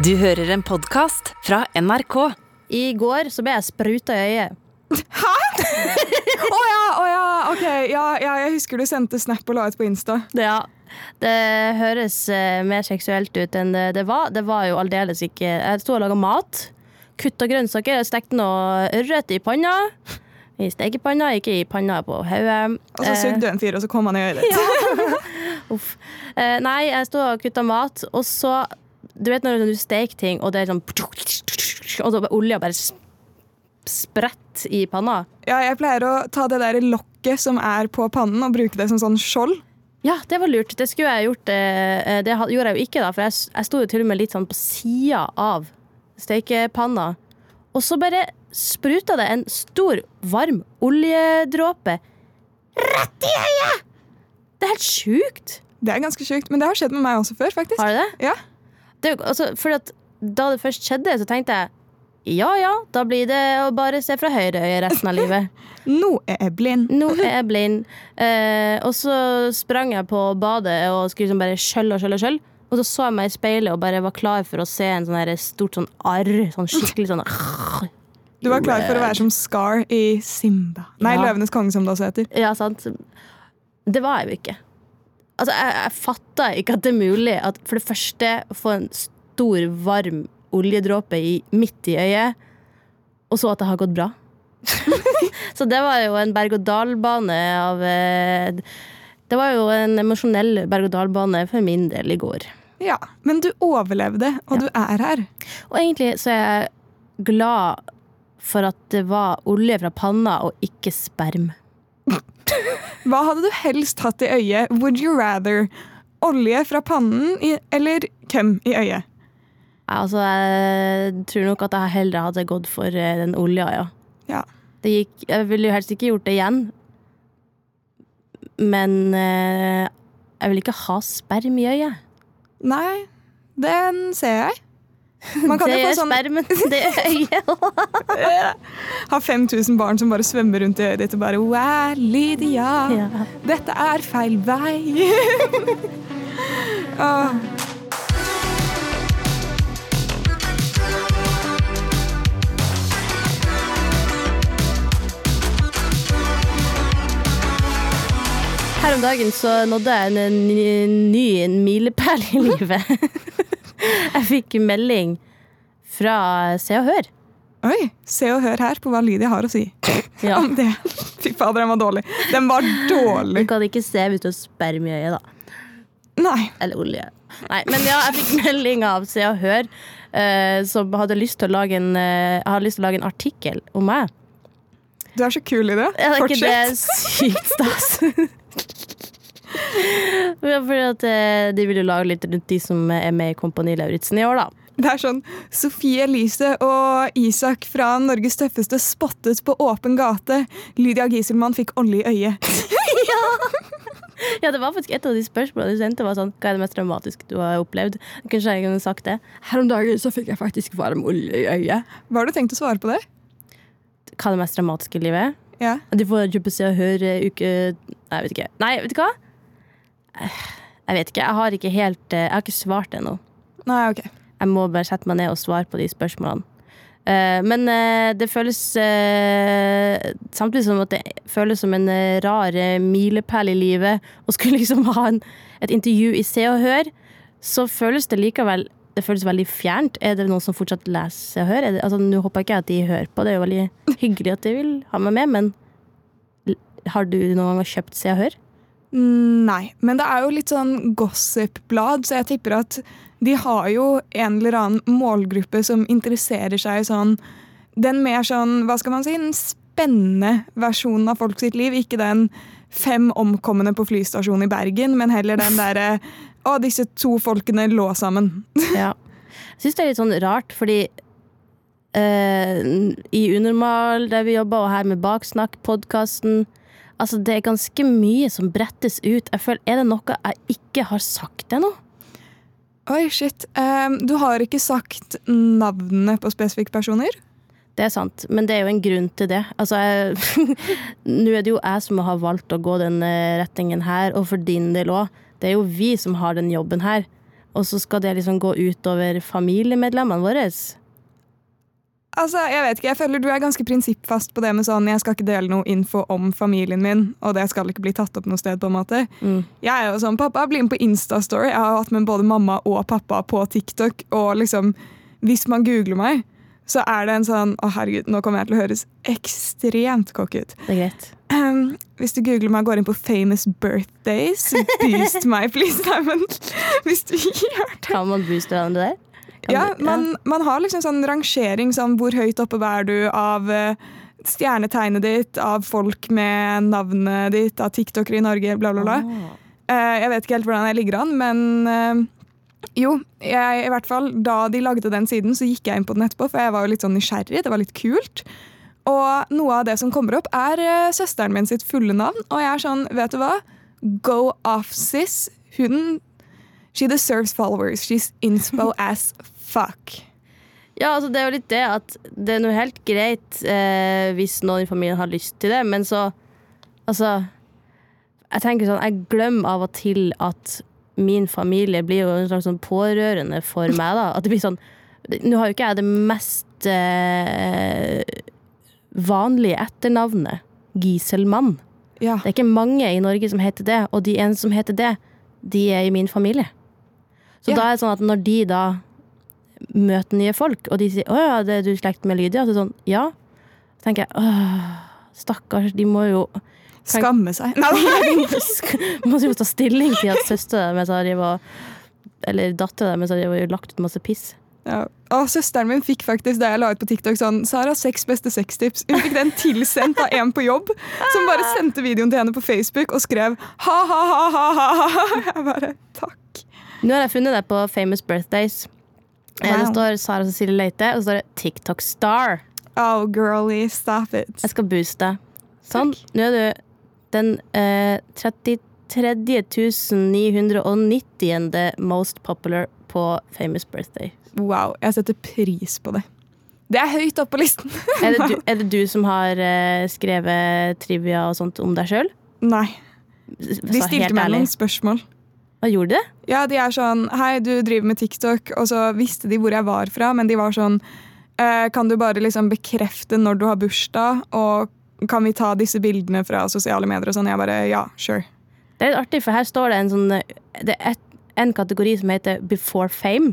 Du hører en podkast fra NRK. I går så ble jeg spruta i øyet. Å ja, oh ja, ok. Ja, ja, jeg husker du sendte snap og la ut på Insta. Ja. Det høres eh, mer seksuelt ut enn det, det var. Det var jo aldeles ikke Jeg sto og laga mat. Kutta grønnsaker. Jeg stekte noe ørret i panna. I stekepanna, ikke i panna på hodet. Og så sugde du en fyr, og så kom han i øyet ditt. Uff. Eh, nei, jeg sto og kutta mat, og så Du vet når du steker ting, og det er sånn Og så olja bare spredt i panna? Ja, jeg pleier å ta det der lokket som er på pannen, og bruke det som sånn skjold. Ja, det var lurt. Det skulle jeg gjort. eh, Det gjorde jeg jo ikke, da, for jeg, jeg sto jo til og med litt sånn på sida av stekepanna. Og så bare spruta det en stor, varm oljedråpe rett i øyet! Det er helt sjukt. Det er ganske sjukt, men det har skjedd med meg også før, faktisk. Har det det? Ja. Det altså, da det først skjedde, så tenkte jeg ja ja, da blir det å bare se fra høyre øye resten av livet. Nå er jeg blind. Nå er jeg blind. Eh, og så sprang jeg på badet og skulle liksom bare skjølle og skjølle og skjølle. Og så så jeg meg i speilet og bare var klar for å se en sånn stort sånn arr. Sånn skikkelig sånn Du var klar for å være som Scar i Simba. Nei, Ja. Løvenes konge, som det også heter. Ja, sant. Det var jeg jo ikke. Altså, jeg, jeg fatter ikke at det er mulig at for det første få en stor, varm oljedråpe i, midt i øyet, og så at det har gått bra. så det var jo en berg-og-dal-bane av eh, Det var jo en emosjonell berg-og-dal-bane for min del i går. Ja, Men du overlevde, og du er her. Og egentlig så er jeg glad for at det var olje fra panna og ikke sperm. Hva hadde du helst hatt i øyet? Would you rather? Olje fra pannen i, eller hvem i øyet? Altså, jeg tror nok at jeg heller hadde gått for eh, den olja, ja. Ja. Det gikk, jeg ville jo helst ikke gjort det igjen. Men eh, jeg vil ikke ha sperm i øyet. Nei, den ser jeg. Man kan det er sånn, spermen, det er øyet. ha 5000 barn som bare svømmer rundt i øyet ditt og bare Wow, Lydia, Ja. dette er feil vei. ah. Her om dagen så nådde jeg en ny, ny milepæl i livet. Jeg fikk melding fra Se og Hør. Oi, se og hør her på hva Lydia har å si Ja. om det. Fy fader, den var dårlig. Den var dårlig. Du kan ikke se har sperm i øyet, da. Nei. Eller olje. Nei, men ja, jeg fikk melding av Se og Hør, uh, som hadde lyst til å lage en, uh, lyst til å lage en artikkel om meg. Du er så kul i det. Er det ikke det Fortsett. sykt stas? Ja, Fordi at eh, De vil jo lage litt rundt de som er med i Kompani Lauritzen i år, da. Det er sånn Sofie Elise og Isak fra Norges tøffeste spottet på åpen gate. Lydia Gieselmann fikk olje i øyet. Ja, det var faktisk Et av de spørsmålene du sendte, var sånn Hva er det mest dramatiske du har opplevd? Kanskje jeg kunne sagt det. Her om dagen så fikk jeg faktisk varm olje i øyet. Hva har du tenkt å svare på det? Hva er det mest dramatiske i livet? Ja. De får kjøpe Se og Hør eh, uke Nei, vet ikke. Nei, vet du hva? Jeg vet ikke. Jeg har ikke helt eh, Jeg har ikke svart ennå. Nei, ok. Jeg må bare sette meg ned og svare på de spørsmålene. Eh, men eh, det føles Samtidig som at det føles som en rar milepæl i livet å skulle liksom ha en, et intervju i Se og Hør, så føles det likevel det føles veldig fjernt. Er det noen som fortsatt leser Se og Hør? Altså, Nå håper ikke jeg at de hører på, det er jo veldig hyggelig at de vil ha meg med, men har du noen gang kjøpt Se og Hør? Mm, Nei, men det er jo litt sånn gossip-blad, så jeg tipper at de har jo en eller annen målgruppe som interesserer seg sånn Den mer sånn, hva skal man si, den spennende versjonen av folk sitt liv. Ikke den fem omkomne på flystasjonen i Bergen, men heller den derre Å, disse to folkene lå sammen. Ja. Jeg syns det er litt sånn rart, fordi eh, i Unormal, der vi jobber, og her med Baksnakk-podkasten Altså, det er ganske mye som brettes ut. Jeg føler, Er det noe jeg ikke har sagt ennå? Oi, shit. Um, du har ikke sagt navnene på spesifikke personer? Det er sant, men det er jo en grunn til det. Altså, Nå er det jo jeg som har valgt å gå den eh, retningen her, og for din del òg. Det er jo vi som har den jobben her. og så skal det liksom gå utover familiemedlemmene våre. Altså, jeg vet ikke, jeg føler Du er ganske prinsippfast på det med sånn jeg skal ikke dele noe info om familien min, og det skal ikke bli tatt opp noe sted. på en måte. Mm. Jeg er jo sånn, Pappa blir med på Instastory. Jeg har hatt med både mamma og pappa på TikTok. Og liksom, hvis man googler meg, så er det en sånn Å, herregud, nå kommer jeg til å høres ekstremt cocky ut. Det er greit. Um, hvis du googler meg og går inn på famous birthdays, boost meg, please. Nei, men hvis du gjør det Kan man booste hverandre der? Kan Ja, du- man, man har liksom sånn rangering, sånn hvor høyt oppe er du av eh, stjernetegnet ditt, av folk med navnet ditt, av tiktokere i Norge, bla, bla, bla. Eh, jeg vet ikke helt hvordan jeg ligger an, men eh, jo, jeg, i hvert fall da de lagde den siden, så gikk jeg inn på den etterpå, for jeg var jo litt sånn nysgjerrig. Det var litt kult. Og noe av det som kommer opp, er søsteren min sitt fulle navn. Og jeg er sånn, vet du hva? Go off, sis. Hun She deserves followers. She's inspo as fuck. Ja, altså det er jo litt det at det er noe helt greit eh, hvis noen i familien har lyst til det, men så Altså, jeg tenker sånn Jeg glemmer av og til at min familie blir jo en slags sånn pårørende for meg, da. At det blir sånn Nå har jo ikke jeg det mest eh, vanlige etternavnet. Giselmann. Ja. Det er ikke mange i Norge som heter det, og de eneste som heter det, de er i min familie. Så Ja. da er det sånn at når de da møter nye folk, og de sier 'Å ja, det er du i slekt med Lydia?' Så sånn Ja. Så tenker jeg åh, stakkars, de må jo Skamme seg. Nei, De må jo ta stilling til at søstera deres drevet og Eller dattera deres har lagt ut masse piss. Ja. Og søsteren min fikk faktisk da jeg la ut på TikTok sånn Sara, seks beste sextips. Hun fikk den tilsendt av en på jobb som bare sendte videoen til henne på Facebook og skrev ha-ha-ha-ha-ha. Jeg bare takk. Nå har jeg funnet deg på Famous Birthdays. Wow. Det står Sara Cecilie Leite, og så står det TikTok Star. Oh, girlie, stop it. Jeg skal booste. Sånn. Nå er du den eh, 33.990. most popular på Famous Birthday. Wow, jeg setter pris på det. Det er høyt oppe på listen. Er det du, er det du som har eh, skrevet trivia og sånt om deg sjøl? Nei, de stilte meg noen spørsmål. Hva gjorde de det? Ja, de er sånn Hei, du driver med TikTok, og så visste de hvor jeg var fra, men de var sånn eh, Kan du bare liksom bekrefte når du har bursdag, og kan vi ta disse bildene fra sosiale medier og sånn? Jeg bare ja, sure. Det er litt artig, for her står det en sånn Det er et, en kategori som heter Before Fame.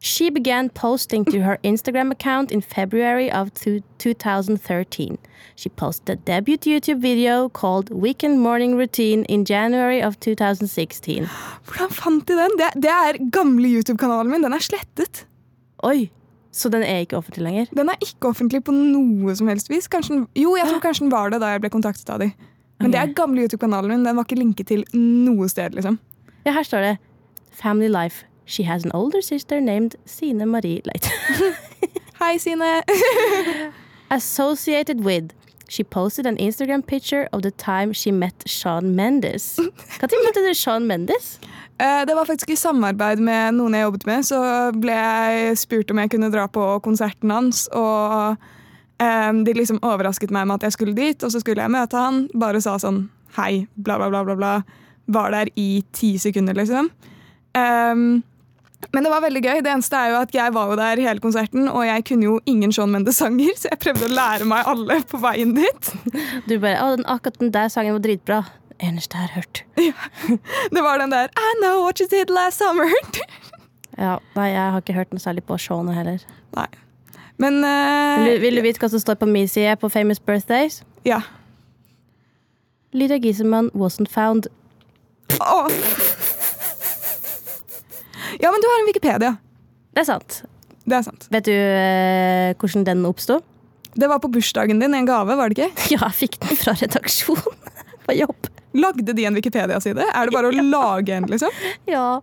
She began posting to her Instagram account in February of 2013. She posted a debut YouTube video called Weekend Morning Routine in January of 2016. Hvordan fant de den? Det, det er gamle YouTube-kanalen min. Den er slettet. Oi, så den er ikke offentlig lenger? Den er ikke offentlig på noe som helst vis. Kanskje jo, jeg tror kanskje den var det da jeg ble kontaktet av de. Men det er gamle YouTube-kanalen min. Den var ikke linket til noe sted, liksom. Ja, her står det Family Life. She has an older sister named Sine Marie Leite. Hei, Sine. Associated with. She posted an Instagram picture of the time she met Sean Mendes. Når møtte du Sean Mendes? Eh, Det var faktisk i samarbeid med noen jeg jobbet med, så ble jeg spurt om jeg kunne dra på konserten hans. Og eh, de liksom overrasket meg med at jeg skulle dit, og så skulle jeg møte han. Bare sa sånn hei, bla, bla, bla, bla. bla. Var der i ti sekunder, liksom. Ehm, men det var veldig gøy. Det eneste er jo at jeg var jo der hele konserten, og jeg kunne jo ingen Shawn Mendes-sanger, så jeg prøvde å lære meg alle på veien dit. Du bare, å, den, akkurat den der sangen var dritbra. Eneste jeg har hørt. Det var den der I know what you did last summer. Ja, nei, jeg har ikke hørt noe særlig på Sean heller. Nei. Men uh, Vil, du- vil du vite hva som står på min side på Famous Birthdays? ja. Lydia Giesemann wasn't found. Åh. Ja, men du har en Wikipedia. Det er sant. Det er sant. Vet du eh, hvordan den oppsto? Det var på bursdagen din, i en gave, var det ikke? Ja, jeg fikk den fra redaksjonen på jobb. Lagde de en Wikipedia-side? Er det bare å lage en, liksom? Ja.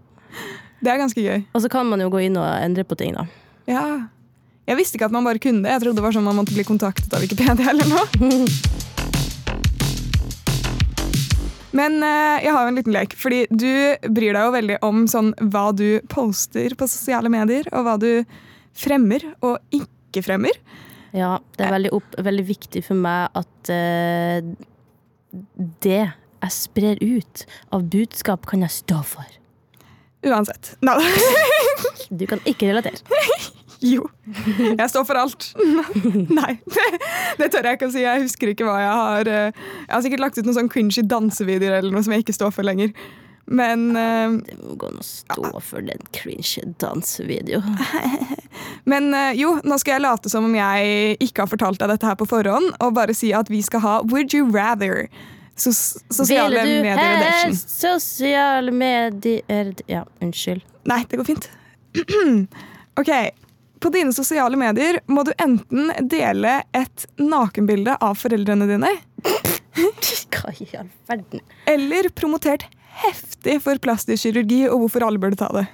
Det er ganske gøy. Og så kan man jo gå inn og endre på ting, da. Ja. Jeg visste ikke at man bare kunne det. Jeg trodde det var sånn man måtte bli kontaktet av Wikipedia eller noe. Men uh, jeg har jo en liten lek, fordi du bryr deg jo veldig om sånn hva du poster på sosiale medier, og hva du fremmer og ikke fremmer. Ja, det er veldig, opp, veldig viktig for meg at uh, det jeg sprer ut av budskap, kan jeg stå for. Uansett. Da. Du kan ikke relatere. Jo. Jeg står for alt. Nei, det, tør jeg ikke å si. Jeg husker ikke hva jeg har eh, Jeg har sikkert lagt ut noen sånn cringy dansevideoer eller noe som jeg ikke står for lenger. Men, eh, Det må gå an å stå for den cringe dansevideoen. men eh, jo, nå skal jeg late som om jeg ikke har fortalt deg dette her på forhånd, og bare si at vi skal ha Would you rather? Sos sosiale Ville du medier edition. helst sosiale medier Ja, unnskyld. Nei, det går fint. ok. På dine sosiale medier må du enten dele et nakenbilde av foreldrene dine, Hva i all verden? eller promotert heftig for plastisk kirurgi og hvorfor alle burde ta det.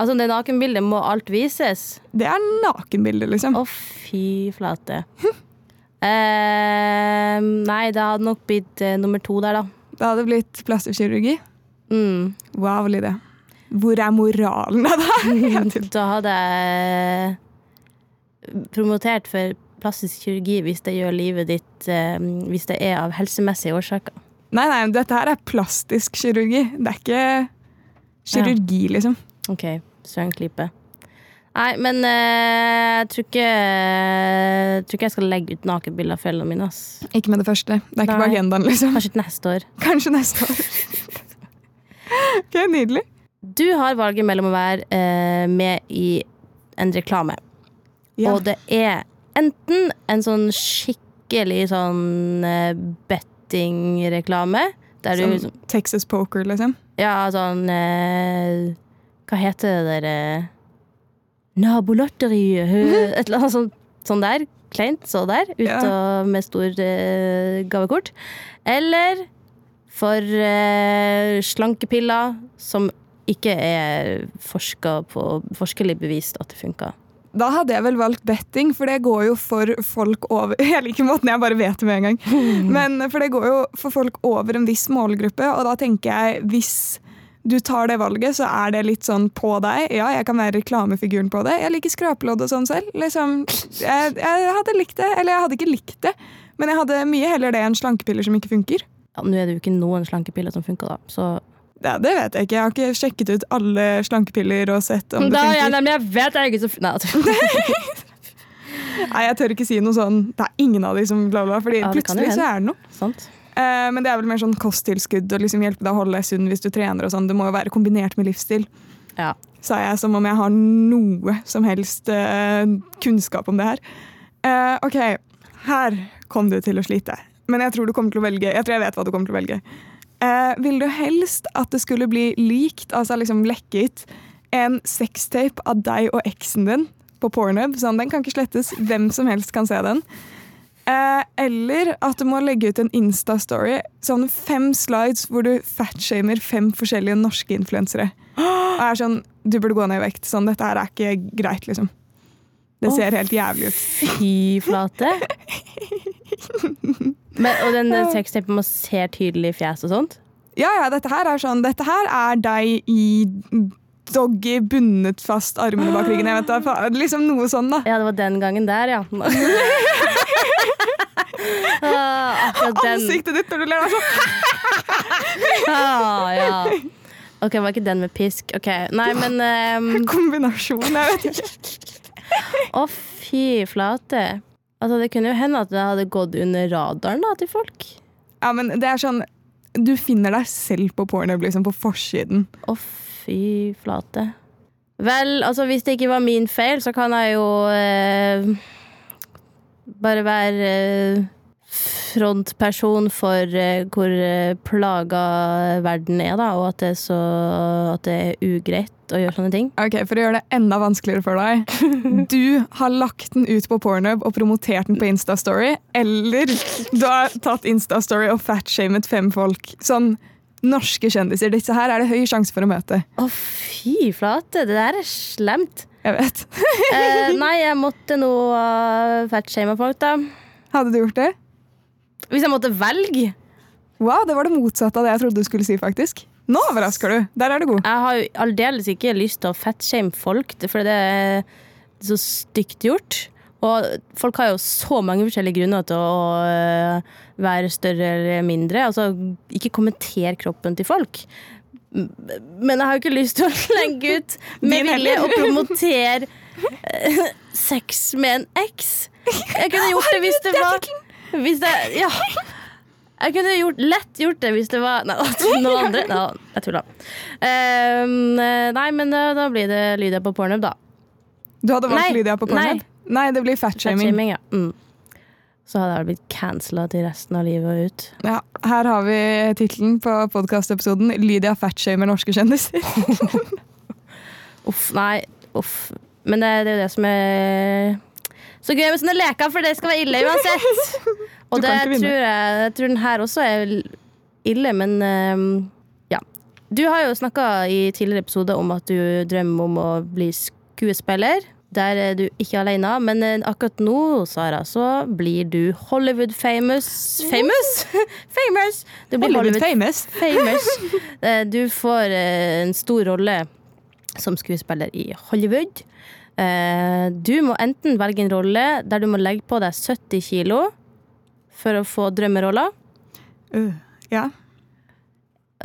Altså, det nakenbildet må alt vises. Det er nakenbildet, liksom. Å, fy flate. Eh, nei, det hadde nok blitt eh, nummer to der, da. Det hadde blitt plastikkirurgi? Mm. Wow, Lydia. Hvor er moralen av det? Da hadde jeg promotert for plastisk kirurgi hvis det gjør livet ditt eh, Hvis det er av helsemessige årsaker. Nei, nei, dette her er plastisk kirurgi. Det er ikke kirurgi, liksom. OK, sørenklype. Nei, men eh, jeg tror ikke Jeg tror ikke jeg skal legge ut nakenbilder av foreldrene mine. ass. Ikke med det første. Det er ikke på Nei. agendaen, liksom. Kanskje neste år. Kanskje neste år. ok, Nydelig. Du har valget mellom å være eh, med i en reklame, Ja. og det er enten en sånn skikkelig sånn eh, bettingreklame, der du Som liksom Texas Poker, liksom. Ja, sånn eh, Hva heter det der eh, Nabolotteriet Et eller annet sånt, sånn der. Kleint så der. Ut Ja. med stor eh, gavekort. Eller for eh, slankepiller som ikke er på Forskelig bevist at det funker. Da hadde jeg vel valgt betting, for det går jo for folk over Jeg liker måten jeg bare vet det med en gang. Men For det går jo for folk over en viss målgruppe, og da tenker jeg hvis du tar det valget, så er det litt sånn på deg. Ja, jeg kan være reklamefiguren på det. Jeg liker skrapelodd og sånn selv. Liksom, jeg, jeg hadde likt det. Eller jeg hadde ikke likt det, men jeg hadde mye heller det enn slankepiller som ikke funker. Ja, Nå er det jo ikke noen slankepiller som funker, da. Så Ja, det vet jeg ikke. Jeg har ikke sjekket ut alle slankepiller og sett om det ja, nei, men jeg vet jeg ikke så Nei, altså. Nei, jeg tør ikke si noe sånn Det er ingen av de som bla, bla, fordi Ja, plutselig så er det noe. Sant. Eh, men det er vel mer sånn kosttilskudd og liksom hjelpe deg å holde deg sunn hvis du trener. og sånn. Det må jo være kombinert med livsstil, Ja. sa jeg som om jeg har noe som helst eh, kunnskap om det her. Eh, ok, her kom du til å slite. Men jeg tror du kommer til å velge Jeg tror jeg vet hva du kommer til å velge. Eh, vil du helst at det skulle bli likt, altså liksom lekket, en sextape av deg og eksen din på Pornhub? Sånn, den kan ikke slettes. Hvem som helst kan se den. Eh, eller at du må legge ut en Insta-story. Sånn fem slides hvor du fatshamer fem forskjellige norske influensere. Og er sånn Du burde gå ned i vekt. Sånn, dette her er ikke greit, liksom. Det ser helt jævlig ut. Fy flate. Men, og den eh, sextapen man ser tydelig fjes og sånt? Ja, ja, dette her er sånn Dette her er deg i doggy, bundet fast armene bak ryggen. Jeg vet da, liksom noe sånn, da. Ja, det var den gangen der, ja. Ah. Ansiktet ditt når du ler, er sånn Ah, ja. Ok, var ikke den med pisk? Ok, Nei, men um... kombinasjon. Jeg vet ikke. Å, fy flate. Altså, det kunne jo hende at det hadde gått under radaren da, til folk. Ja, men det er sånn Du finner deg selv på Pornhub, liksom, på forsiden. Å, fy flate. Vel, altså, hvis det ikke var min feil, så kan jeg jo eh, bare være eh, frontperson for eh, hvor eh, plaga verden er, da, og at det er så At det er ugreit å gjøre sånne ting. Ok, For å gjøre det enda vanskeligere for deg. Du har lagt den ut på Pornhub og promotert den på Instastory. Eller du har tatt Instastory og fatshamet fem folk. Sånn norske kjendiser. Disse her er det høy sjanse for å møte. Å, fy flate, det der er slemt. Jeg vet. Eh, nei, jeg måtte nå uh, fatshame folk, da. Hadde du gjort det? Hvis jeg måtte velge. Wow, det var det motsatte av det jeg trodde du skulle si, faktisk. Nå overrasker du. Der er du god. Jeg har jo aldeles ikke lyst til å fettshame folk, for det er så stygt gjort. Og folk har jo så mange forskjellige grunner til å øh, være større eller mindre. Altså, ikke kommenter kroppen til folk. Men jeg har jo ikke lyst til å legge ut med vilje å promotere eh, sex med en eks. Jeg kunne gjort det hvis det var hvis det, Ja. Jeg kunne gjort, lett gjort det hvis det var Nei, noen andre. Nei, jeg tulla. Um, nei, men eh, da blir det Lydia på pornhub, da. Du hadde valgt Nei, Lydia på Pornhub? Nei. det blir fatshaming. Fat ja. Mm. Så hadde jeg blitt cancela til resten av livet og ut. Ja, her har vi tittelen på podkastepisoden 'Lydia fatshamer norske kjendiser'. Uff, nei. Uff. Men det, det er jo det som er så gøy med sånne leker, for det skal være ille uansett. Og det tror jeg, jeg tror den her også er ille, men ehm, ja. Du har jo snakka i tidligere episoder om at du drømmer om å bli skuespiller. Der er du ikke alene, men eh, akkurat nå, Sara, så blir du Hollywood famous. Famous? famous! Du blir Hollywood Hollywood famous. famous. Eh, Du får eh, en stor rolle som skuespiller i Hollywood. Eh, Du må enten velge en rolle der du må legge på deg 70 kilo for å få drømmerolla. Uh, ja.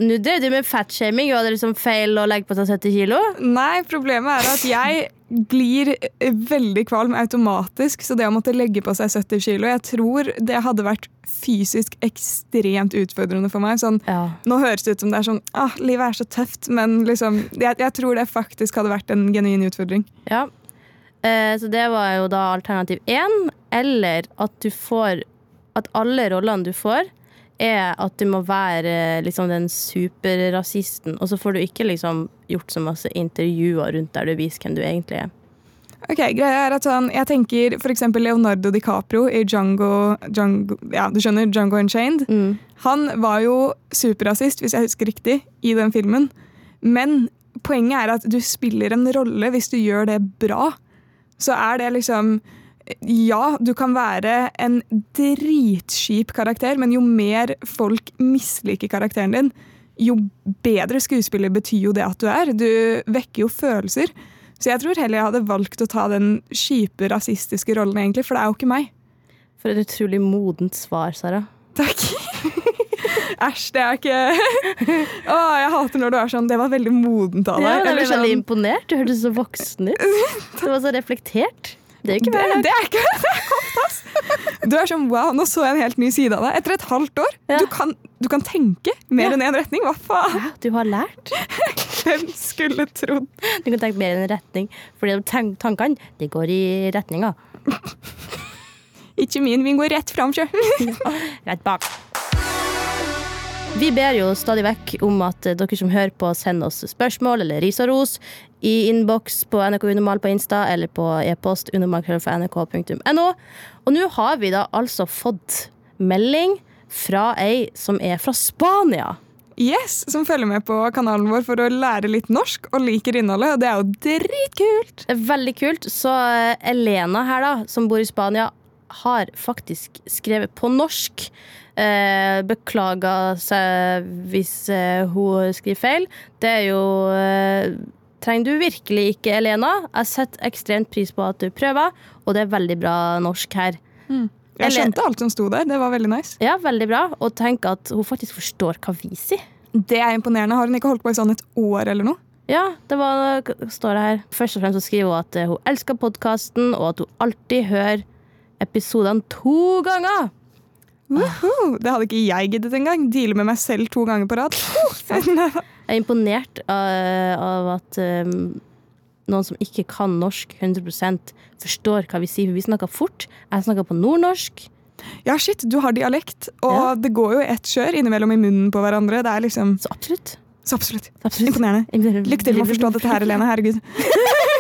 Nå drev du med fatshaming. Var det liksom feil å legge på seg 70 kilo? Nei, problemet er at jeg blir eh, veldig kvalm automatisk, så det å måtte legge på seg 70 kilo, jeg tror det hadde vært fysisk ekstremt utfordrende for meg. Sånn, Ja. nå høres det ut som det er sånn ah, livet er så tøft, men liksom, jeg, jeg tror det faktisk hadde vært en genuin utfordring. ja. Eh, Så det var jo da alternativ én. Eller at du får At alle rollene du får, er at du må være liksom den superrasisten, og så får du ikke liksom gjort så masse intervjuer rundt der du viser hvem du egentlig er. Ok, greia er at sånn, Jeg tenker f.eks. Leonardo DiCaprio i Django, Django Ja, du skjønner, Django Unchained. Mm. Han var jo superrasist, hvis jeg husker riktig, i den filmen. Men poenget er at du spiller en rolle hvis du gjør det bra. Så er det liksom Ja, du kan være en dritskip karakter, men jo mer folk misliker karakteren din, jo bedre skuespiller betyr jo det at du er. Du vekker jo følelser. Så jeg tror heller jeg hadde valgt å ta den kjipe, rasistiske rollen, egentlig, for det er jo ikke meg. For et utrolig modent svar, Sara. Takk. Æsj, det er ikke Å, jeg hater når du er sånn Det var veldig modent av deg. Ja, jeg ble sånn, imponert. Du hørtes så voksen ut. Det var så reflektert. Det er jo ikke det, hver det er ikke det er godt! Du er sånn wow, nå så jeg en helt ny side av deg. Etter et halvt år. Ja. Du, kan, du kan tenke mer Ja. enn én retning. Hva faen? Ja, Du har lært. Hvem skulle trodd? Du kan tenke mer enn en retning. Fordi tank tankene de går i retninga. Ikke min, vi går rett fram, sjø. Rett bak. Vi ber jo stadig vekk om at dere som hører på, sender oss spørsmål eller ris og ros i innboks på NRK Unormal på Insta eller på e-post unormal.nrk.no. Og nå har vi da altså fått melding fra ei som er fra Spania. Yes, Som følger med på kanalen vår for å lære litt norsk og liker innholdet. Og det er jo dritkult! Veldig kult. Så eh, Elena her, da, som bor i Spania, har faktisk skrevet på norsk. Eh, beklager seg hvis eh, hun skriver feil. Det er jo eh, Trenger du virkelig ikke, Elena. Jeg setter ekstremt pris på at du prøver, og det er veldig bra norsk her. Jeg skjønte alt som sto der. Det var veldig nice. Ja, veldig bra. Og tenk at hun faktisk forstår hva vi sier. Det er imponerende. Har hun ikke holdt på i sånn et år eller noe? Ja, det var, står det her. Først og fremst så skriver hun at hun elsker podkasten, og at hun alltid hører episodene to ganger. Woohoo! Det hadde ikke jeg giddet engang. Deale med meg selv to ganger på rad. Jeg er imponert av, av at um, noen som ikke kan norsk 100% forstår hva vi sier. For vi snakker fort. Jeg snakker på nordnorsk. Ja, shit, du har dialekt, og Ja. det går jo ett kjør innimellom i munnen på hverandre. Det er liksom Så absolutt. Så absolutt. absolutt. Imponerende. Lykke til med å forstå dette her, Helene. Herregud.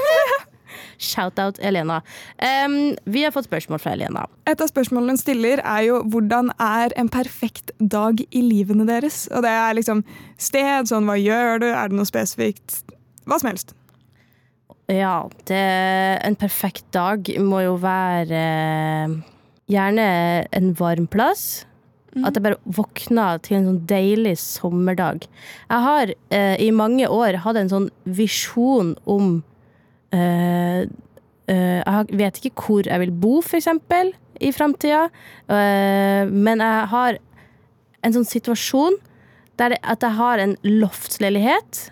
Shout-out Elena. Um, vi har fått spørsmål fra Elena. Et av spørsmålene hun stiller, er jo hvordan er en perfekt dag i livene deres? Og det er liksom sted, sånn hva gjør du, er det noe spesifikt? Hva som helst. Ja, det, en perfekt dag må jo være gjerne en varm plass. At jeg bare våkner til en sånn deilig sommerdag. Jeg har eh, i mange år hatt en sånn visjon om eh, uh, Jeg vet ikke hvor jeg vil bo, eksempel, i framtida. Uh, men jeg har en sånn situasjon Der at jeg har en loftsleilighet.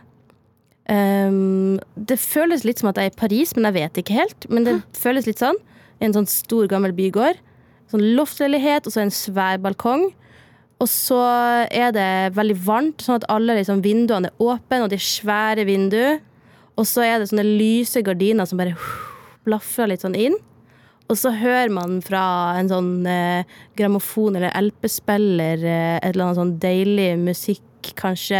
Um, det føles litt som at jeg er i Paris, men jeg vet ikke helt. Men det føles litt sånn. En sånn stor, gammel bygård. Sånn loftsleilighet, og så en svær balkong. Og så er det veldig varmt, sånn at alle liksom, vinduene er åpne, og de er svære vinduer. Og så er det sånne lyse gardiner som bare blafrer litt sånn inn. Og så hører man fra en sånn eh, grammofon eller LP-spiller eh, et eller annet sånn deilig musikk, kanskje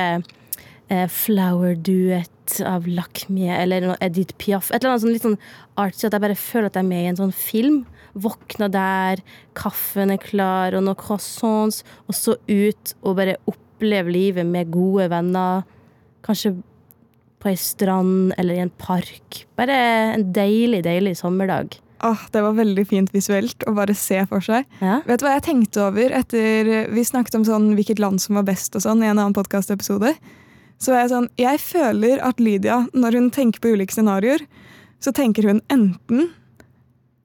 eh, Flower Duet av Lakmie eller noe Edith Piaf. Et eller annet sånn litt sånn artsy at jeg bare føler at jeg er med i en sånn film. Våkna der, kaffen er klar, og noen croissants, og så ut og bare oppleve livet med gode venner. Kanskje på ei strand eller i en park. Bare en deilig, deilig sommerdag. Åh, det var veldig fint visuelt å bare se for seg. Ja. Vet du hva jeg tenkte over etter vi snakket om sånn hvilket land som var best og sånn i en annen podkastepisode? Så er jeg sånn Jeg føler at Lydia, når hun tenker på ulike scenarioer, så tenker hun enten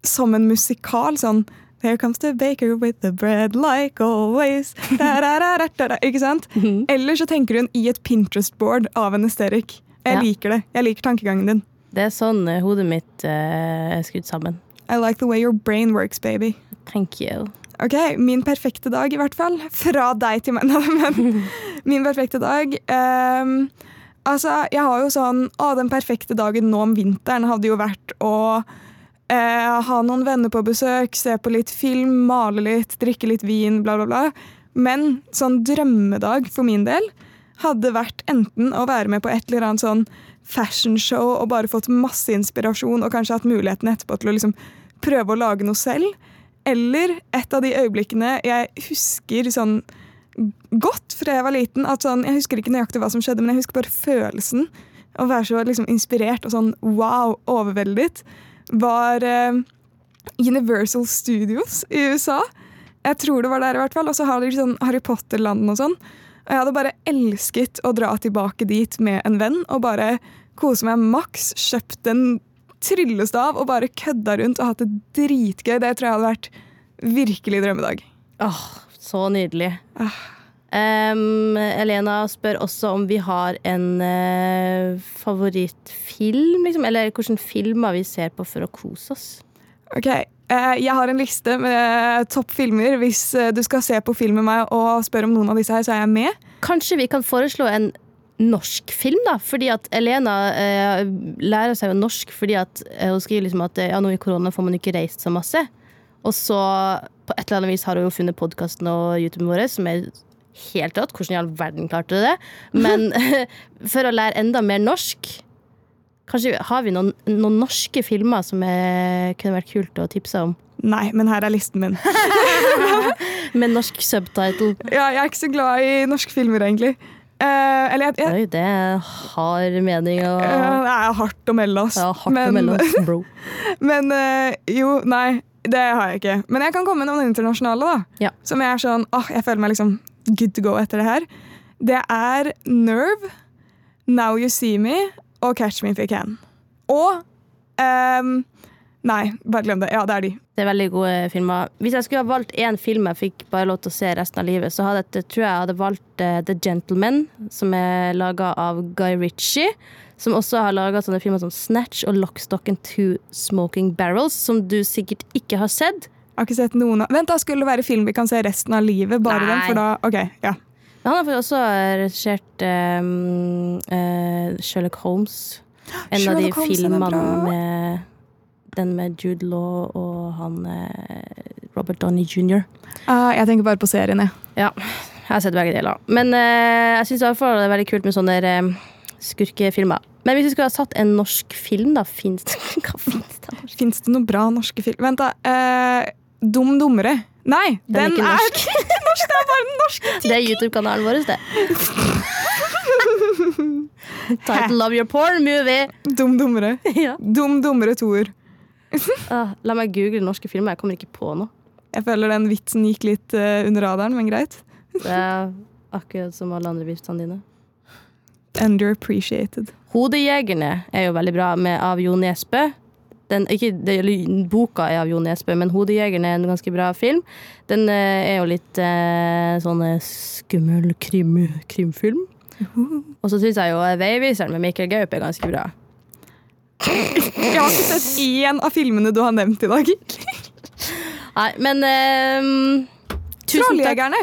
som en musikal, sånn Here comes the baker with the bread like always. Da, da, da, da, da, da, ikke sant? Eller så tenker hun i et Pinterest-board av en Esterik. Jeg Ja. liker det. Jeg liker tankegangen din. Det er sånn eh, hodet mitt uh, er skrudd sammen. I like the way your brain works, baby. Thank you. Ok, Min perfekte dag, i hvert fall. Fra deg til meg. Men min perfekte dag um, Altså, jeg har jo sånn Å, den perfekte dagen nå om vinteren hadde jo vært å eh, ha noen venner på besøk, se på litt film, male litt, drikke litt vin, bla, bla, bla. Men sånn drømmedag for min del hadde vært enten å være med på et eller annet sånn fashionshow og bare fått masse inspirasjon og kanskje hatt muligheten etterpå til å liksom prøve å lage noe selv. Eller et av de øyeblikkene jeg husker sånn godt fra jeg var liten. at sånn, Jeg husker ikke nøyaktig hva som skjedde, men jeg husker bare følelsen. Å være så liksom, inspirert og sånn wow, overveldet. Var eh, Universal Studios i USA. Jeg tror det var der, i hvert fall. Og så har de sånn Harry Potter-land og sånn. Og jeg hadde bare elsket å dra tilbake dit med en venn og bare kose meg maks. Kjøpt en tryllestav og bare kødda rundt og hatt det dritgøy. Det tror jeg hadde vært virkelig drømmedag. Åh, så nydelig. Ah. Um, Elena spør også om vi har en uh, favorittfilm, liksom. Eller hvilken film vi ser på for å kose oss. Ok, Jeg har en liste med topp filmer. Hvis eh, du skal se på film med meg og spør om noen av disse her, så er jeg med. Kanskje vi kan foreslå en norsk film, da? Fordi at Elena eh, lærer seg jo norsk fordi at eh, hun skriver liksom at eh, ja, nå i korona får man ikke reist så masse. Og så på et eller annet vis har hun jo funnet podkasten og YouTuben vår, som er helt rått. Hvordan i all verden klarte du det? Men for å lære enda mer norsk Kanskje har vi noen, noen norske filmer som er, kunne vært kult å tipse om? Nei, men her er listen min. Med norsk subtitle. Ja, jeg er ikke så glad i norske filmer, egentlig. Eh, eller jeg, jeg, Oi, det har mening og eh, det er hardt å melde, oss. ja, hardt å men, melde oss, bro. men eh, jo, nei. Det har jeg ikke. Men jeg kan komme med noen internasjonale, da. Ja. Som jeg er sånn åh, jeg føler meg liksom good to go etter det her. Det er Nerve, Now You See Me og Catch Me If You Can. Og um, Nei, bare glem det. Ja, det er de. Det er veldig gode filmer. Hvis jeg skulle ha valgt én film jeg fikk bare lov til å se resten av livet, så hadde jeg, tror jeg jeg hadde valgt uh, The Gentleman, som er laga av Guy Ritchie. Som også har laga sånne filmer som Snatch og Lockstock and Two Smoking Barrels, som du sikkert ikke har sett. Jeg har ikke sett noen av Vent, da skulle det være film vi kan se resten av livet? Bare Nei. den, for da Ok, ja. Han har faktisk også regissert um, uh, Sherlock Holmes. En av de filmene med den med Jude Law og han eh, Robert Downey jr. Uh, jeg tenker bare på serien, jeg. Ja, jeg har sett begge deler. Men uh, jeg syns det er veldig kult med sånne uh, skurkefilmer. Men hvis vi skulle ha satt en norsk film, da fins det? av det noen bra norske film Vent, da. Uh, Dum dummere. Nei, Den er den, ikke er norsk. ikke norsk! Det er bare den norske Det er YouTube-kanalen vår, det. Title of your porn movie. Dum dummere. ja. Dum dummere toer. ah, la meg google norske filmer. Jeg kommer ikke på noe. Jeg føler den vitsen gikk litt uh, under radaren, men greit. Det er akkurat som alle andre vitsene dine. Underappreciated. Hodejegerne er jo veldig bra, med, av Jo Nesbø. Den, ikke, det, boka er av Jo Nesbø, men 'Hodejegeren' er en ganske bra film. Den eh, er jo litt eh, sånn eh, skummel krim, krimfilm. Og så syns jeg jo eh, 'Veiviseren' med Mikkel Gaup er ganske bra. Jeg har ikke sett én av filmene du har nevnt i dag. Nei, men eh. Trolljegerne!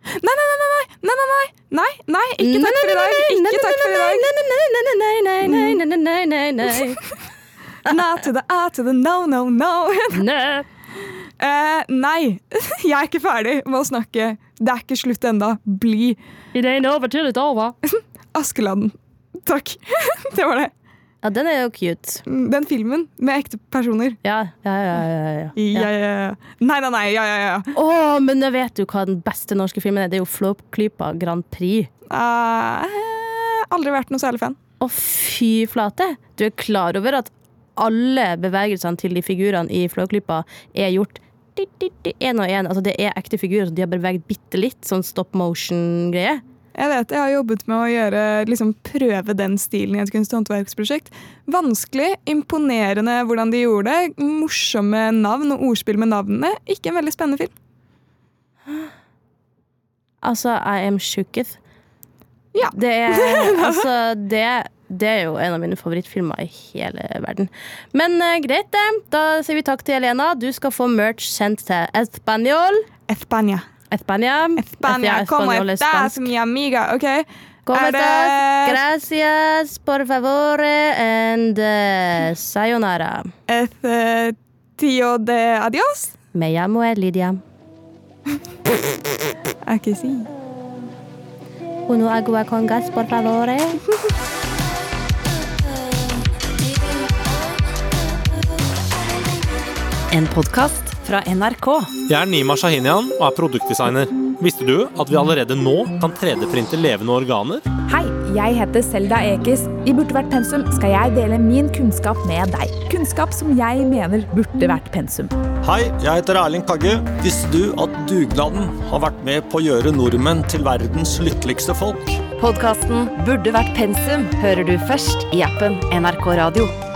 Nei, nei, nei, nei, nei, nei, nei, nei, nei, ikke takk for i dag. Ikke takk for i dag. Nei, nei, nei, nei, nei, nei, nei, nei, nei, nei. Not to the A to the no, no, no. Nei. Uh, nei, jeg er ikke ferdig med å snakke. Det er ikke slutt enda. Bli It ain't over till it's over. Askeladden. Takk. Det var det. Ja, den er jo cute. Den filmen med ekte personer. Ja, ja, ja. ja, ja. Ja, ja, ja. Nei, nei, nei. Ja, ja, ja. Oh, men jeg vet jo hva den beste norske filmen er. Det er jo Flåklypa Grand Prix. Uh, aldri vært noe særlig fan. Å, fy flate! Du er klar over at alle bevegelsene til de figurene i Flåklypa er gjort én og én. Altså, det er ekte figurer, så de har beveget bitte litt. Sånn stop motion-greie. Jeg vet, jeg har jobbet med å gjøre, liksom, prøve den stilen i et kunsthåndverksprosjekt. Vanskelig, imponerende hvordan de gjorde det. Morsomme navn og ordspill med navnene. Ikke en veldig spennende film. Altså, I am shooketh. Ja. Det er, altså, det, det er jo en av mine favorittfilmer i hele verden. Men uh, greit, det. Da sier vi takk til Elena. Du skal få merch sendt til Español. España. España. España. Como estás, mi amiga? Ok. Como estás? Gracias, por favor, and uh, sayonara. Et uh, tío de adios? Me llamo Lidia. ¿A que si. Uno agua con gas, por favor. En podkast fra NRK. Jeg er Nima Shahinian og er produktdesigner. Visste du at vi allerede nå kan 3D-printe levende organer? Hei, jeg heter Selda Ekiz. I Burde vært pensum skal jeg dele min kunnskap med deg. Kunnskap som jeg mener burde vært pensum. Hei, jeg heter Erling Kagge. Visste du at dugnaden har vært med på å gjøre nordmenn til verdens lykkeligste folk? Podkasten Burde vært pensum hører du først i appen NRK Radio.